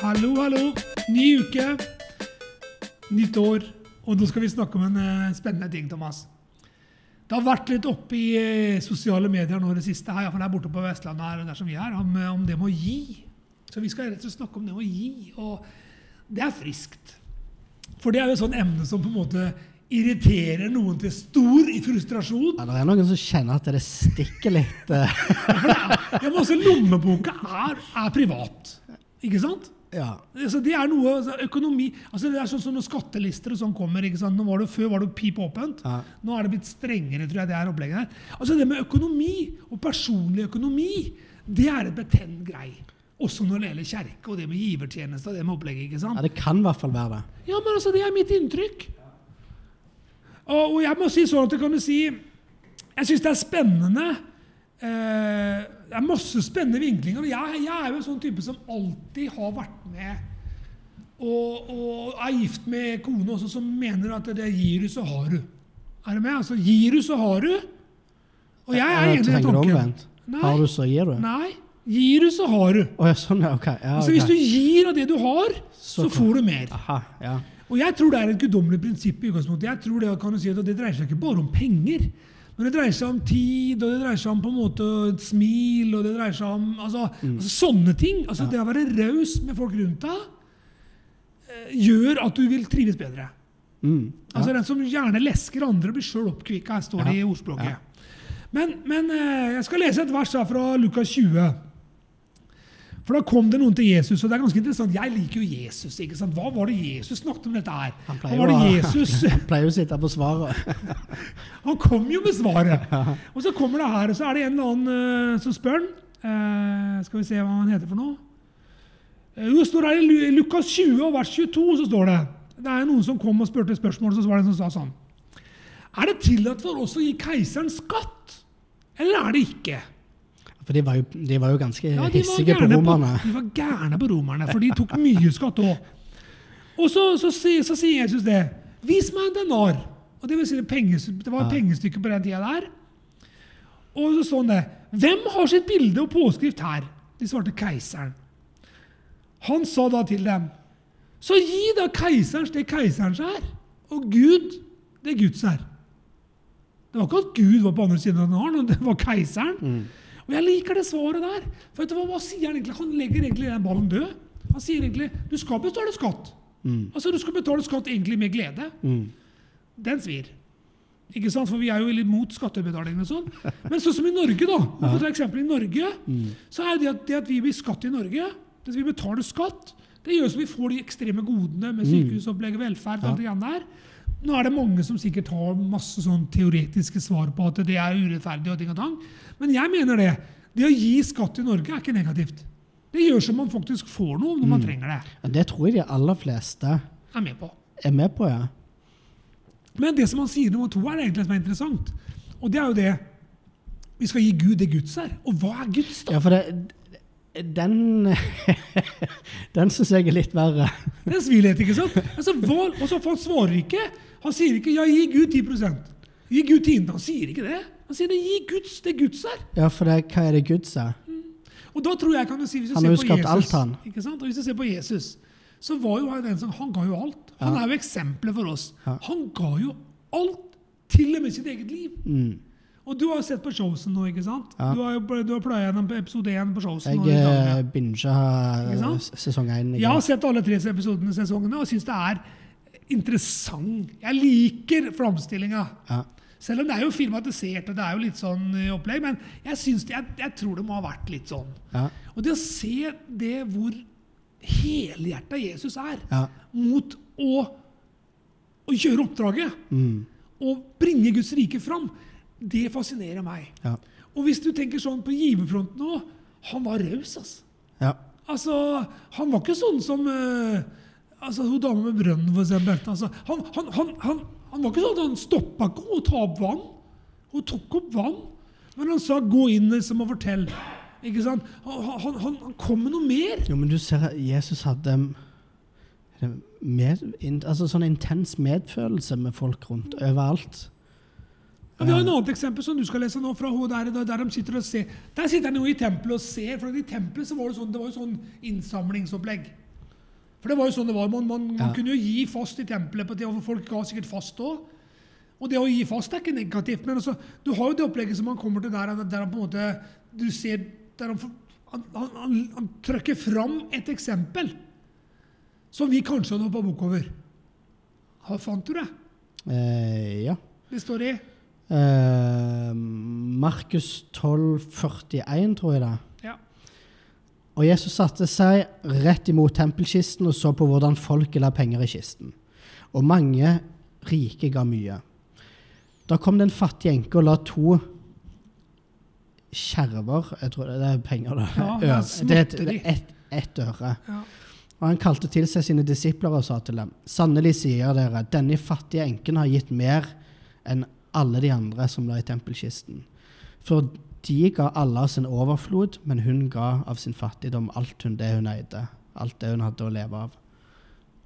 Hallo, hallo. Ny uke, nytt år. Og nå skal vi snakke om en eh, spennende ting, Thomas. Det har vært litt oppe i eh, sosiale medier nå det siste, her, iallfall her borte på Vestlandet, her, der som vi er, om, eh, om det med å gi. Så vi skal rett og slett snakke om det med å gi. Og det er friskt. For det er jo et sånt emne som på en måte irriterer noen til stor i frustrasjon. Ja, det er noen som kjenner at det stikker litt. Ja, men også lommeboka er, er privat. Ikke sant? Ja. Så det er noe, altså, økonomi, altså det er sånn som når skattelister og sånn kommer. ikke sant? Nå var det, før var det pip åpent. Ja. Nå er det blitt strengere, tror jeg. det er opplegget her. Altså Det med økonomi og personlig økonomi, det er et betent grei. Også når det gjelder kjerke og det med givertjeneste og det med opplegget. ikke sant? ja, det kan i hvert fall være det. Ja, men altså, det er mitt inntrykk. Og, og jeg må si sånn at du kan si Jeg syns det er spennende. Eh, det er masse spennende vinklinger. Jeg, jeg er jo en sånn type som alltid har vært med og, og er gift med kone også, som mener at det gir du, så har du. Er du med? Altså, gir du, så har du. Og jeg er enig i den tanken. Nei. Har du, så gir du? Nei. Gir du, så har du. Oh, ja, sånn, ja. Ok. Ja, Altså, ok. Hvis du gir av det du har, Så så får du mer. Aha, ja. Og jeg tror det er et guddommelig prinsipp. i utgangspunktet. Jeg tror Det kan du si at det dreier seg ikke bare om penger. Men det dreier seg om tid, og det dreier seg om på en måte et smil og det dreier seg om altså, altså sånne ting. Altså Det å være raus med folk rundt deg eh, gjør at du vil trives bedre. Mm. Altså Den som gjerne lesker andre, blir sjøl oppkvikka, står det i ordspråket. Men, men eh, jeg skal lese et vers her fra Lukas 20. For da kom det noen til Jesus, og det er ganske interessant. Jeg liker jo Jesus. ikke sant? Hva var det Jesus snakket om dette her? Han pleier, var det Jesus han pleier jo å sitte på svaret. Han kom jo med svaret! Og så kommer det her, og så er det en eller annen uh, som spør han. Uh, skal vi se hva han heter for noe? Eh, Jo, det står her i i Lukas 20 og vers 22 så står det Det er noen som kom og spurte spørsmål, så var det en som sa sånn Er det tillatt for oss å gi keiseren skatt? Eller er det ikke? For de var jo, de var jo ganske Ja, hissige på romerne. På, De var gærne på romerne, for de tok mye skatt òg. Og så, så, sier- så sier Jesus det. Vis meg en denar. Og Det vil si det, penges, det var et Ja. pengestykke på den tida der. Og så sånn det. Hvem har sitt bilde og påskrift her? De svarte keiseren. Han sa da til dem, så gi da keiserens det keiserens er, og Gud det Guds er. Det var ikke at Gud var på andre siden av denaren, det var keiseren. Og jeg liker det svaret der. For vet du hva, hva sier Han egentlig? Han legger egentlig den ballen død. Han sier egentlig du skal betale skatt. Altså Du skal betale skatt egentlig med glede. Mm. Den svir. Ikke sant? For vi er jo litt mot skattebetaling og sånn. Men sånn som i Norge, da. For eksempel i Norge, så er det at, det at vi blir skatt i Norge, det at vi betaler skatt, det gjør så vi får de ekstreme godene med sykehusopplegg og velferd. og alt det der. Nå er det mange som sikkert har masse sånn teoretiske svar på at det er urettferdig. og ting og tang. Men jeg mener det. Det å gi skatt i Norge er ikke negativt. Det gjør så man faktisk får noe når man trenger det. Ja, Det tror jeg de aller fleste Er med på. er med på, ja. Men det som han sier nummer to, er det egentlig som er interessant. Og det er jo det Vi skal gi Gud det Guds er. Og hva er Guds, da? Ja, for det, den Den syns jeg er litt verre. Er svilhet, ikke sant? Altså, hva, og så for Han svarer ikke. Han sier ikke 'ja, gi Gud 10% Gi Gud tienden. Han sier ikke det. Han sier det 'gi Guds det Guds er'. Ja, for det, hva er det Guds er? Og da tror jeg kan du si, hvis du Han ser på Jesus, alt, han. Ikke sant? Og hvis du ser på Jesus, så var jo han den som Han ga jo alt. Han Ja. er jo eksempelet for oss. Ja. Han ga jo alt, til og med sitt eget liv. Mm. Og du har sett på Chosen nå, ikke sant? Ja. Du har jo du har pløya gjennom episode én på Chosen. Jeg eh, binga sesong én. Jeg har sett alle tre episodene sesongene og syns det er interessant. Jeg liker framstillinga. Ja. Selv om det er jo filmatisert og det er jo litt sånn eh, opplegg. Men jeg, det, jeg, jeg tror det må ha vært litt sånn. Ja. Og det å se det hvor helhjerta Jesus er mot å, å gjøre oppdraget Mm. og bringe Guds rike fram, det fascinerer meg. Ja. Og hvis du tenker sånn på giverfronten òg Han var raus, altså. ja. Altså, han var ikke sånn som uh, altså, hun dama med brønnen, for eksempel. Altså, han, han, han, han, han var ikke sånn at han stoppa ikke å ta opp vann. Hun tok opp vann, men han sa 'gå inn liksom, og fortell'. Ikke sant? Han, han, han, han kom med noe mer. Jo, men du ser Jesus hadde eh, med, in, altså sånn intens medfølelse med folk rundt overalt. Og vi har et annet eksempel som du skal lese nå, fra hun der, der, de sitter og ser. Der sitter han jo i tempelet og ser, for i tempelet så var det sånn, det var jo sånn innsamlingsopplegg. For det var jo sånn det var. Man, man, man Ja. kunne jo gi fast i tempelet på tida, folk ga sikkert fast òg. Og det å gi fast er ikke negativt, men altså, du har jo det opplegget som han kommer til der, der han på en måte du ser, der han, han, han, han, han trykker fram et eksempel som vi kanskje hadde hoppa bukk over. Hva fant du det? Eh, ja. Det står i Eh, Markus 12, 41, tror jeg det. ja. Og Jesus satte seg rett imot tempelkisten og så på hvordan folket la penger i kisten. Og mange rike ga mye. Da kom det en fattig enke og la to skjerver Jeg tror det er penger, da. Ja, det er ett et, ett øre. ja. Og han kalte til seg sine disipler og sa til dem, sannelig sier dere, denne fattige enken har gitt mer enn alle de andre som la i tempelkisten. For de ga alle av sin overflod, men hun ga av sin fattigdom alt hun det hun eide, alt det hun hadde å leve av.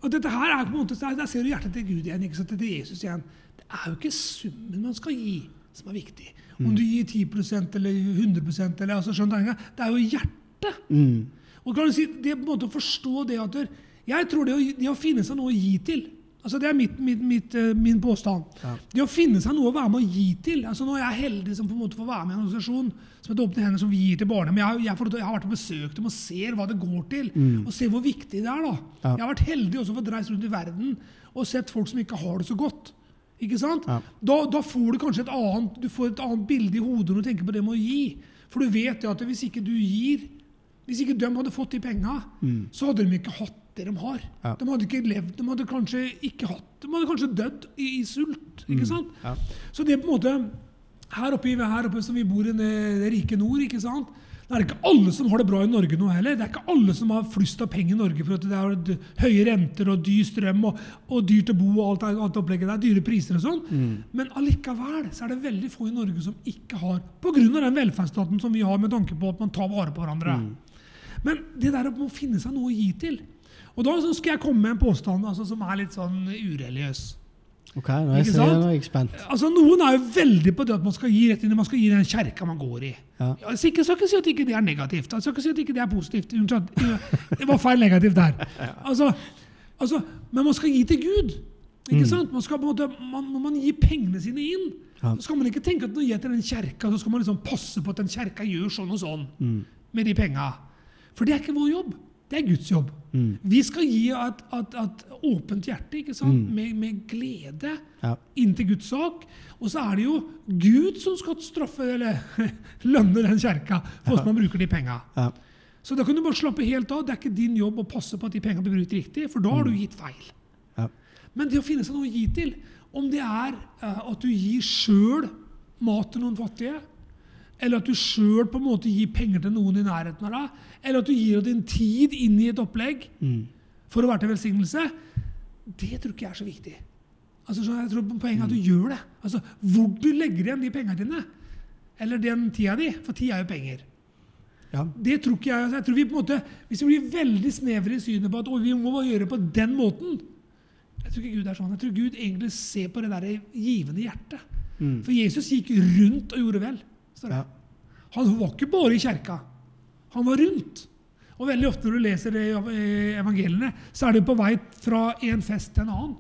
Og dette her er på en måte, Der ser du hjertet til Gud igjen. ikke sant? til Jesus igjen. Det er jo ikke summen man skal gi, som er viktig. Om du gir 10% eller 100% eller altså, skjønner du, Det er jo hjertet. Mm. Og kan du si, det på en måte å forstå det at Jeg tror det å, det å finne seg noe å gi til altså Det er mitt, mitt, mitt, eh, min påstand. Ja. Det å finne seg noe å være med å gi til altså Nå er jeg heldig som på en måte får være med i en organisasjon som heter Åpne hender, som vi gir til barnehjem. Jeg, jeg, jeg har vært og besøkt dem og ser hva det går til, og ser hvor viktig det er. da. Ja. Jeg har vært heldig også fått reist rundt i verden og sett folk som ikke har det så godt. Ikke sant? Ja. Da, da får du kanskje et annet, du får et annet bilde i hodet når du tenker på det med å gi. For du vet jo at hvis ikke du gir Hvis ikke de hadde fått de penga, så hadde de ikke hatt det de har. Ja. De hadde ikke levd, de hadde kanskje ikke hatt De hadde kanskje dødd i, i sult. ikke sant? Ja. Så det er på en måte her oppe, her oppe som vi bor i det, rike nord, ikke sant? Det er ikke alle som har det bra i Norge nå heller. Det er ikke alle som har flust av penger i Norge for at det er høye renter og dyr strøm og, og dyrt å bo og alt, alt det opplegget der. Dyre priser og sånn. Men allikevel så er det veldig få i Norge som ikke har Pga. den velferdsstaten som vi har med tanke på at man tar vare på hverandre. Men det der å finne seg noe å gi til Og da så skal jeg komme med en påstand altså, som er litt sånn ureligiøs. Ok, nå er jeg, spent. Altså, Noen er jo veldig på det at man skal gi rett inn, man skal gi den kjerka man går i. Ja. Jeg skal ikke, ikke si at ikke det er negativt. Jeg skal ikke si at ikke det er positivt. Det var feil negativt der. Altså, altså, men man skal gi til Gud. Ikke sant? Man skal på en måte, man, Når man gir pengene sine inn, Ja. så skal man ikke tenke at når jeg gir til den kjerka, så skal man liksom passe på at den kjerka gjør sånn og sånn med de penga. For det er ikke vår jobb. Det er Guds jobb. Mm. Vi skal gi et, et, et åpent hjerte, ikke sant? Med, med glede Ja. inntil Guds sak. Og så er det jo Gud som skal straffe eller lønne den kjerka for hvordan man bruker de penga. Ja. Så da kan du bare slappe helt av. Det er ikke din jobb å passe på at de penga blir brukt riktig, for da har du gitt feil. Ja. Men det å finne seg noe å gi til, om det er uh, at du gir sjøl mat til noen fattige, eller at du sjøl gir penger til noen i nærheten av deg, eller at du gir av din tid inn i et opplegg Mm. for å være til velsignelse, det tror ikke jeg er så viktig. Altså, så jeg tror Poenget er at du gjør det. Altså, Hvor du legger igjen de pengene dine, eller den tida di, for tid er jo penger. Ja. Det tror ikke jeg. jeg tror vi på en måte, Hvis vi blir veldig snevre i synet på at vi må gjøre det på den måten Jeg tror ikke Gud er sånn. Jeg tror Gud egentlig ser på det der givende hjertet. Mm. For Jesus gikk rundt og gjorde vel. Står det. Ja. Han var ikke bare i kjerka. Han var rundt. Og veldig ofte når du leser det i eh, evangeliene, så er det på vei fra en fest til en annen.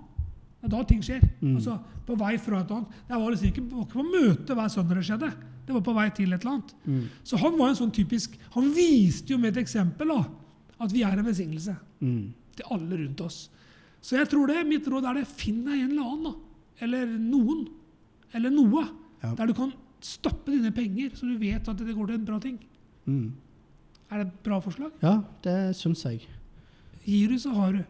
Det er da ting skjer. Altså, på vei fra et annet. Det var liksom ikke, var ikke på møte hver søndag det skjedde. Det var på vei til et eller annet. Så han var en sånn typisk Han viste jo med et eksempel da, at vi er en velsignelse Mm. til alle rundt oss. Så jeg tror det, mitt råd er det, finn deg en eller annen, da. Eller noen. Eller noe. Ja. Der du kan stappe dine penger, så du vet at det går til en bra ting. Mm. Er det et bra forslag? Ja, det syns jeg. Gir du, så har du.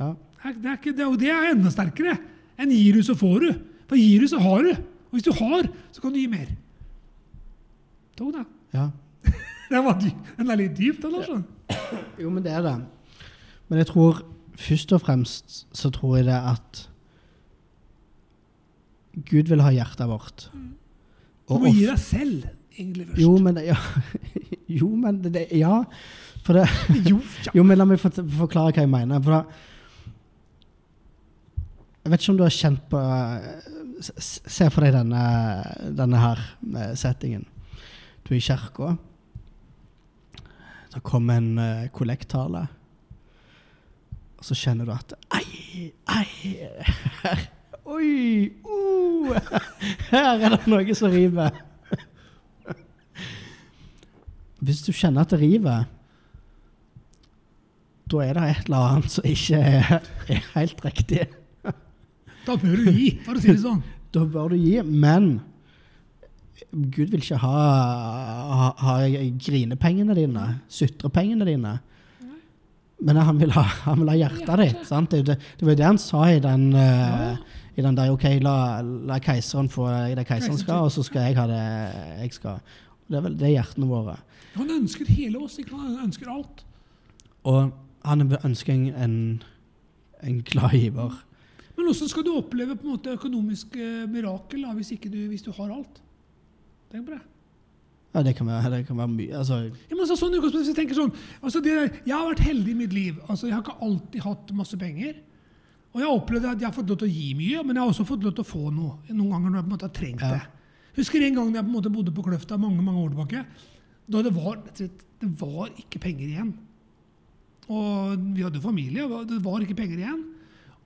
Ja. Det er, ikke, det, og det er enda sterkere enn gir du, så får du. For gir du, så har du. Og hvis du har, så kan du gi mer. To, da. ja. Den, var dyp. den er litt dyp, den, altså. Jo, men det er det. Men jeg tror først og fremst så tror jeg det at Gud vil ha hjertet vårt. Du må gi deg selv, egentlig, først. Jo, men ja. jo, men det, ja. For det, Jo, ja. jo, men la meg forklare hva jeg mener. For da, jeg vet ikke om du har kjent på Se for deg denne, denne her eh, settingen. Du er i kirka. Det kommer en uh, kollekttale. Og så kjenner du at Ei, ei her, Oi! Uh, her er det noe som river. Hvis du kjenner at det river, da er det et eller annet som ikke er, er helt riktig. Da bør du gi, for å si det sånn. Da bør du gi, men Gud vil ikke ha, ha, ha grinepengene dine, sutrepengene dine. Men han vil ha, han vil ha hjertet ditt. sant? Det, det, det var jo det han sa i den, uh, i den der OK, la, la keiseren få det keiseren skal, og så skal jeg ha det jeg skal. Det er vel det er hjertene våre. Han ønsker hele oss. ikke? Han ønsker alt. Og han ønsker en, en glad giver. Men hvordan skal du oppleve på en måte økonomisk eh, mirakel da, hvis, du, hvis du har alt? Tenk på det. Ja, det kan være, det kan være mye. Altså, Ja, men altså, sånn, utgangspunktet, hvis jeg tenker sånn, altså det, jeg har vært heldig i mitt liv. Altså, jeg har ikke alltid hatt masse penger. Og jeg har opplevd at jeg har fått lov til å gi mye, men jeg har også fått lov til å få noe. Noen ganger når jeg på en måte har trengt Ja. det. Husker en gang da jeg på en måte bodde på Kløfta mange mange år tilbake. Da det var, det var ikke penger igjen. Og vi hadde familie, og det var ikke penger igjen.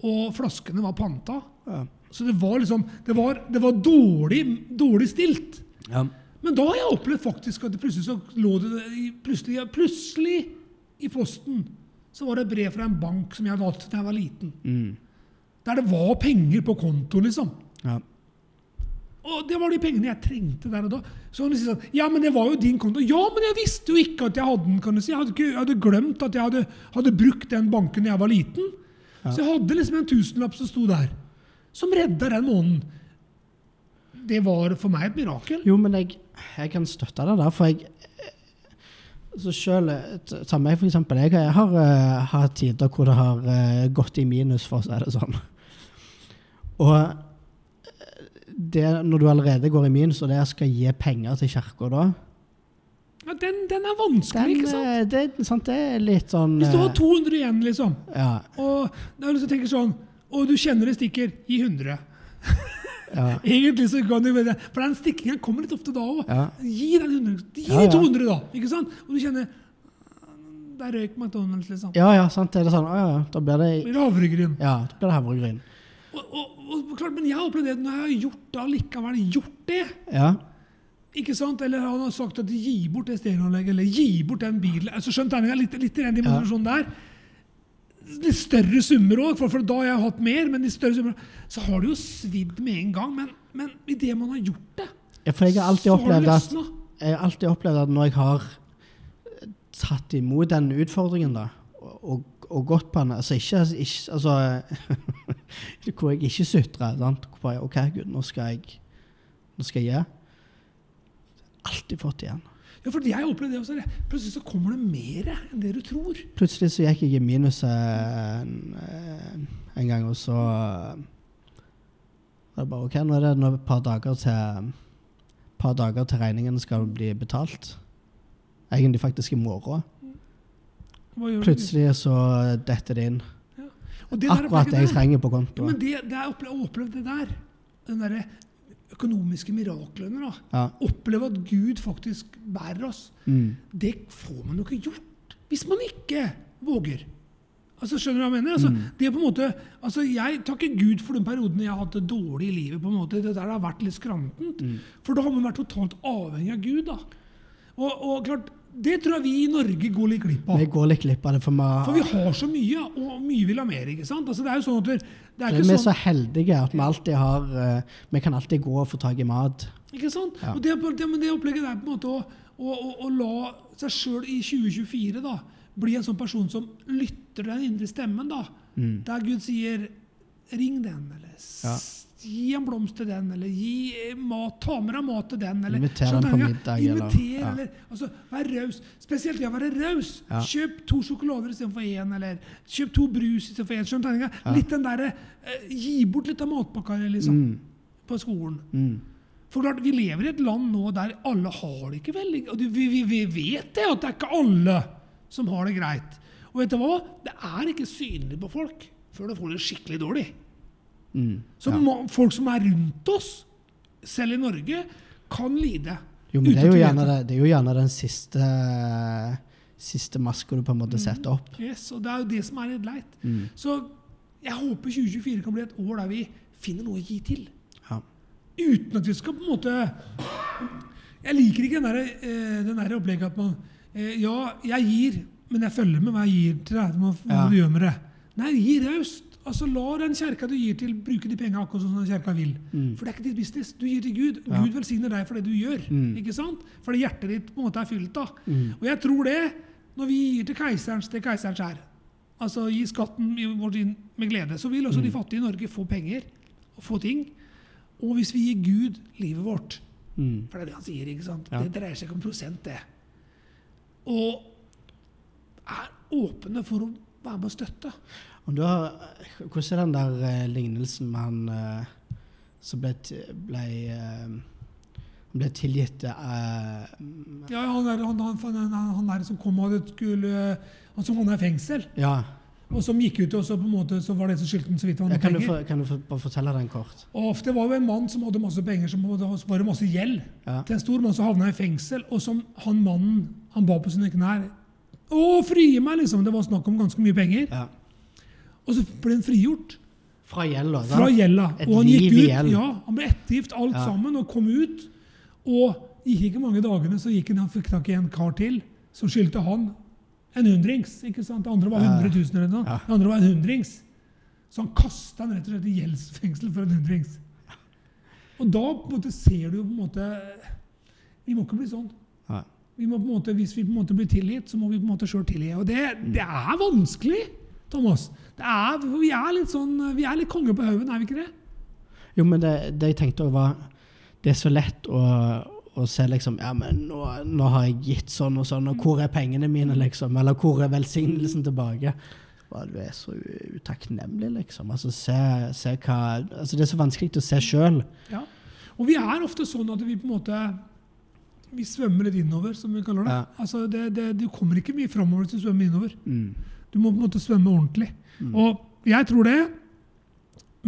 Og flaskene var panta. ja. Så det var liksom Det var, det var dårlig, dårlig stilt. Ja. Men da har jeg opplevd faktisk at det plutselig så lå det plutselig, plutselig i posten så var det et brev fra en bank som jeg hadde hatt da jeg var liten. Mm. Der det var penger på konto, liksom. ja. Og det var de pengene jeg trengte der og da. Så han sier sånn, ja, men det var jo din konto. Ja, men jeg visste jo ikke at jeg hadde den. kan du si. Jeg hadde, ikke, jeg hadde glemt at jeg hadde, hadde brukt den banken da jeg var liten. Ja. Så jeg hadde liksom en tusenlapp som sto der, som redda den måneden. Det var for meg et mirakel. Jo, men jeg, jeg kan støtte deg der, for jeg så selv, Ta meg, for eksempel. Jeg, jeg har uh, hatt tider hvor det har uh, gått i minus, for å si det sånn. Og eh, det, når du allerede går i minus, og det skal gi penger til kirka da Ja, den, den er vanskelig, den, ikke sant? eh, det, sant, det er litt sånn Hvis du har eh, 200 igjen, liksom, Ja. og da du tenker sånn, og du kjenner det stikker, gi 100. ja, Egentlig så kan du det. For den stikkingen kommer litt ofte da òg. Gi den 100, gi ja. 200, da. ikke sant? Og du kjenner Der røyk McDonald's, liksom. ja, ja, sant. Det er det sånn, ja, ja, da blir det det havregryn. ja, da blir det havregryn. Og, og, og, klart, men jeg har opplevd det når jeg har gjort det allikevel gjort det. Ja. ikke sant? Eller han har sagt at gi bort det stereoanlegget, eller gi bort den bilen. altså Skjønt tegninga? Litt, litt i den dimensjonen der. Litt større summer òg, for, for da har jeg hatt mer, men de større summer Så har det jo svidd med en gang. Men, men idet man har gjort det, ja, for jeg har alltid så har det løsna. jeg har alltid opplevd at når jeg har eh, tatt imot den utfordringen, da, og, og, og gått på den Altså ikke, ikke Altså Hvor jeg ikke sutrer. bare, OK, Gud, nå skal jeg Nå skal jeg gi. Alltid fått igjen. Ja, for jeg opplevde det også. Plutselig så kommer det mer enn det du tror. Plutselig så gikk jeg i minus eh, en, eh, en gang, og så eh, var det bare OK, nå er det nå et par dager til par dager til regningen skal bli betalt. Egentlig faktisk i morgen. Plutselig så detter det inn. Og det der Akkurat det jeg trenger på Ja, men det, det er opplevd, opplevd det der. Den derre økonomiske miraklene. da. Ja. Oppleve at Gud faktisk bærer oss. Mm. Det får man jo ikke gjort hvis man ikke våger. Altså, skjønner du hva jeg mener? Altså, Mm. det er på en måte, altså, jeg takker Gud for den perioden jeg har hatt det dårlig i livet. på en måte, Det der har vært litt skrantent. Mm. For da har man vært totalt avhengig av Gud. da. Og, og klart, Det tror jeg vi i Norge går litt glipp av. Vi går litt glipp av det, for vi, For vi har så mye, og mye vil ha mer. ikke sant? Altså, det er jo sånn at Vi, det er vi er sånn, så heldige at vi alltid har uh, Vi kan alltid gå og få tak i mat. Ikke sant? Ja. Og det, det, men det opplegget der på en måte å, å, å, å la seg sjøl i 2024 da, bli en sånn person som lytter til den indre stemmen, da, Mm. der Gud sier 'ring den', eller Ja. Gi en blomst til den, eller gi eh, mat, ta med deg mat til den. eller Inviter den på middag, Inviter, ja. eller altså, Vær raus. Spesielt ja, være raus. Ja. Kjøp to sjokolader istedenfor én, eller kjøp to brus istedenfor én. Skjønner? Ja. Litt den derre eh, Gi bort litt av matpakka liksom, Mm. på skolen. Mm. For klart, Vi lever i et land nå der alle har det ikke veldig og vi, vi, vi vet det, at det er ikke alle som har det greit. Og vet du hva? Det er ikke synlig på folk før du får det skikkelig dårlig. Mm. Så Ja. må, folk som er rundt oss, selv i Norge, kan lide. Jo, men det er jo, gjerne det, det er jo gjerne den siste siste maska du på en måte setter opp. Yes, og det er jo det som er litt leit. Mm. Så jeg håper 2024 kan bli et år der vi finner noe å gi til. Ja. Uten at vi skal på en måte Jeg liker ikke den der, eh, den der opplegget at man eh, Ja, jeg gir, men jeg følger med hva jeg gir til deg. Hva Ja. du gjør med det. Nei, gi raust. Altså, La den kjerka du gir til, bruke de pengene akkurat sånn som den kjerka vil. Mm. For det er ikke ditt business. Du gir til Gud. Ja. Gud velsigner deg for det du gjør. Mm. ikke sant? Fordi hjertet ditt på en måte er fylt av. Mm. Og jeg tror det, når vi gir til keiserens det keiserens er, altså gi skatten vår inn med glede, så vil også de fattige i Norge få penger og få ting. Og hvis vi gir Gud livet vårt, Mm. for det er det han sier, ikke sant? Ja. Det dreier seg ikke om prosent, det. Og er åpne for å være med å støtte. Og da, hvordan er den der eh, lignelsen med han eh, som ble, ble, eh, ble tilgitt eh, Ja, han der, han, han, han, han som kom og hadde skulle Han som havna i fengsel, Ja. og som gikk ut, og så på en måte så var det som skyldte ham så vidt han ja hadde kan, du penger. for, kan du for, bare fortelle den kort? Og det var jo en mann som hadde masse penger, som hadde, så var det masse gjeld Ja. til en stor mann som havna i fengsel, og som han mannen han ba på sine knær Å, frie meg! liksom. Det var snakk om ganske mye penger. ja. Og så ble han frigjort Fra gjelda. fra gjelda. Et Og han liv gikk i ut. gjeld. Ja, han ble ettergift alt Ja. sammen og kom ut. Og gikk ikke mange dagene, så gikk han, han fikk tak i en kar til som skyldte han en hundrings. ikke sant? Det andre var Ja. 100 000 eller noe. Ja. Det andre var en hundrings. Så han kasta han rett og slett i gjeldsfengsel for en hundrings. Og da på en måte, ser du jo på en måte Vi må ikke bli sånn. Vi må på en måte, hvis vi på en måte blir tilgitt, så må vi på en måte sjøl tilgi. Og det, det er vanskelig, Thomas. Er, vi er litt sånn, vi er litt konge på haugen, er vi ikke det? Jo, men det, det jeg tenkte òg, var Det er så lett å, å se liksom Ja, men nå, nå har jeg gitt sånn og sånn, og hvor er pengene mine, liksom? Eller hvor er velsignelsen tilbake? Du er så utakknemlig, liksom. Altså, se, se hva altså, Det er så vanskelig å se sjøl. Ja. Og vi er ofte sånn at vi på en måte vi svømmer litt innover, som vi kaller det. Ja. Altså det, det, det kommer ikke mye framover hvis du svømmer innover. Mm. Du må på en måte svømme ordentlig. Og jeg tror det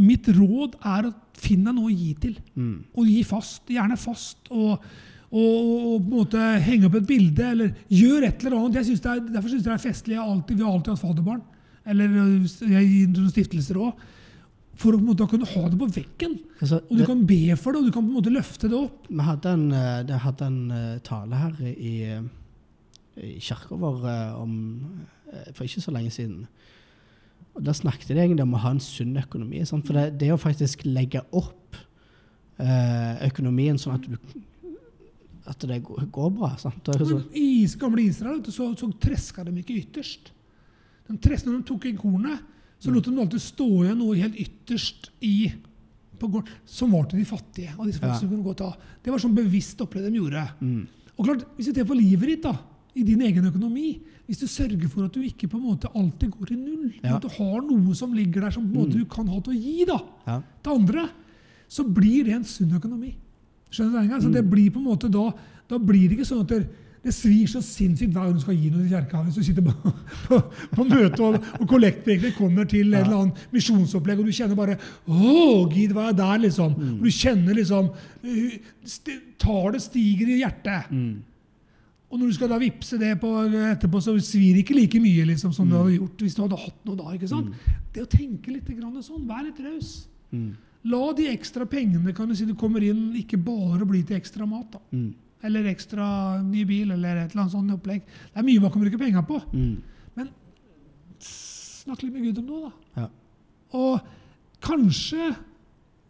Mitt råd er å finne noe å gi til. Mm. Og gi fast. Gjerne fast. Og, og, og på en måte henge opp et bilde, eller gjør et eller annet. Jeg synes er, derfor syns jeg det er festlig. Jeg alltid, vi har alltid hatt fadderbarn. Eller øh, jeg gir noen stiftelser òg. For å på en måte kunne ha det på veggen. Altså, Og du det, kan be for det, og du kan på en måte løfte det opp. vi hadde en, det hadde en eh, tale her i, i vår om, for ikke så lenge siden. Og Da snakket de egentlig om å ha en sunn økonomi. Sant? For det, det å faktisk legge opp eh, økonomien sånn at, du, at det går, bra. Sant? Men I gamle Israel så, så treska de ikke ytterst. De tres, når de tok inn kornet, så lot de alltid stå igjen noe helt ytterst i på gården, som var til de fattige. og Ja. som kunne gå ta. Det var sånn bevisst opplegg de gjorde. mm, Og klart, Hvis vi ser på livet ditt, da, i din egen økonomi Hvis du sørger for at du ikke på en måte alltid går i null, Ja. at du har noe som ligger der som på en måte Mm. du kan ha til å gi da, ja. til andre, så blir det en sunn økonomi. Skjønner du det? Så det blir på en måte da, da blir det ikke sånn at det, svir så sinnssykt hver gang du skal gi noe til kirka. Hvis du sitter på, på, på møte og, og kollektprekene kommer til et eller annet misjonsopplegg, og du kjenner bare Å, gid, hva er der, liksom? Og du kjenner liksom uh, Tallet stiger i hjertet. Mm, Og når du skal da vippse det på etterpå, så svir det ikke like mye liksom, som du hadde gjort hvis du hadde hatt noe da. ikke sant? Det å tenke litt grann sånn, vær litt raus. mm, La de ekstra pengene kan du si, du kommer inn, ikke bare bli til ekstra mat. da. mm, Eller ekstra ny bil, eller et eller annet sånt opplegg. Det er mye man kan bruke penger på. mm, Men snakk litt med Gud om noe, da. ja. Og kanskje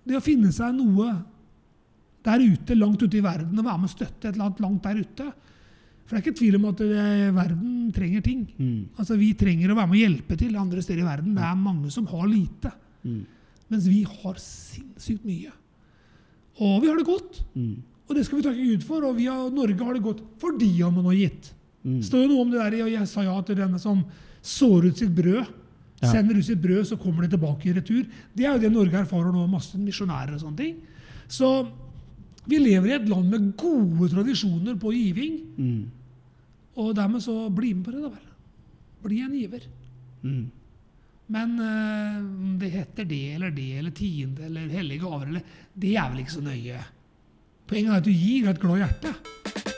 det å finne seg noe der ute, langt ute i verden, og være med og støtte et eller annet langt der ute. For det er ikke tvil om at eh, verden trenger ting. Mm, Altså Vi trenger å være med å hjelpe til andre steder i verden. Det er mange som har lite, mm, mens vi har sinnssykt mye. Og vi har det godt. mm, Og det skal vi takke Gud for. Og vi har, Norge har det godt fordi han har gitt. mm. Står jo noe om det der jeg sa ja til denne som sår ut sitt brød, Ja. sender ut sitt brød, så kommer det tilbake i retur. Det er jo det Norge erfarer nå, masse misjonærer og sånne ting. Så vi lever i et land med gode tradisjoner på giving, Mm, og dermed så bli med på det, da vel. Bli en giver. mm. Men om det heter det eller det eller tiende eller hellige gaver eller Det er vel ikke så nøye. Poenget er at du gir av et glad hjerte.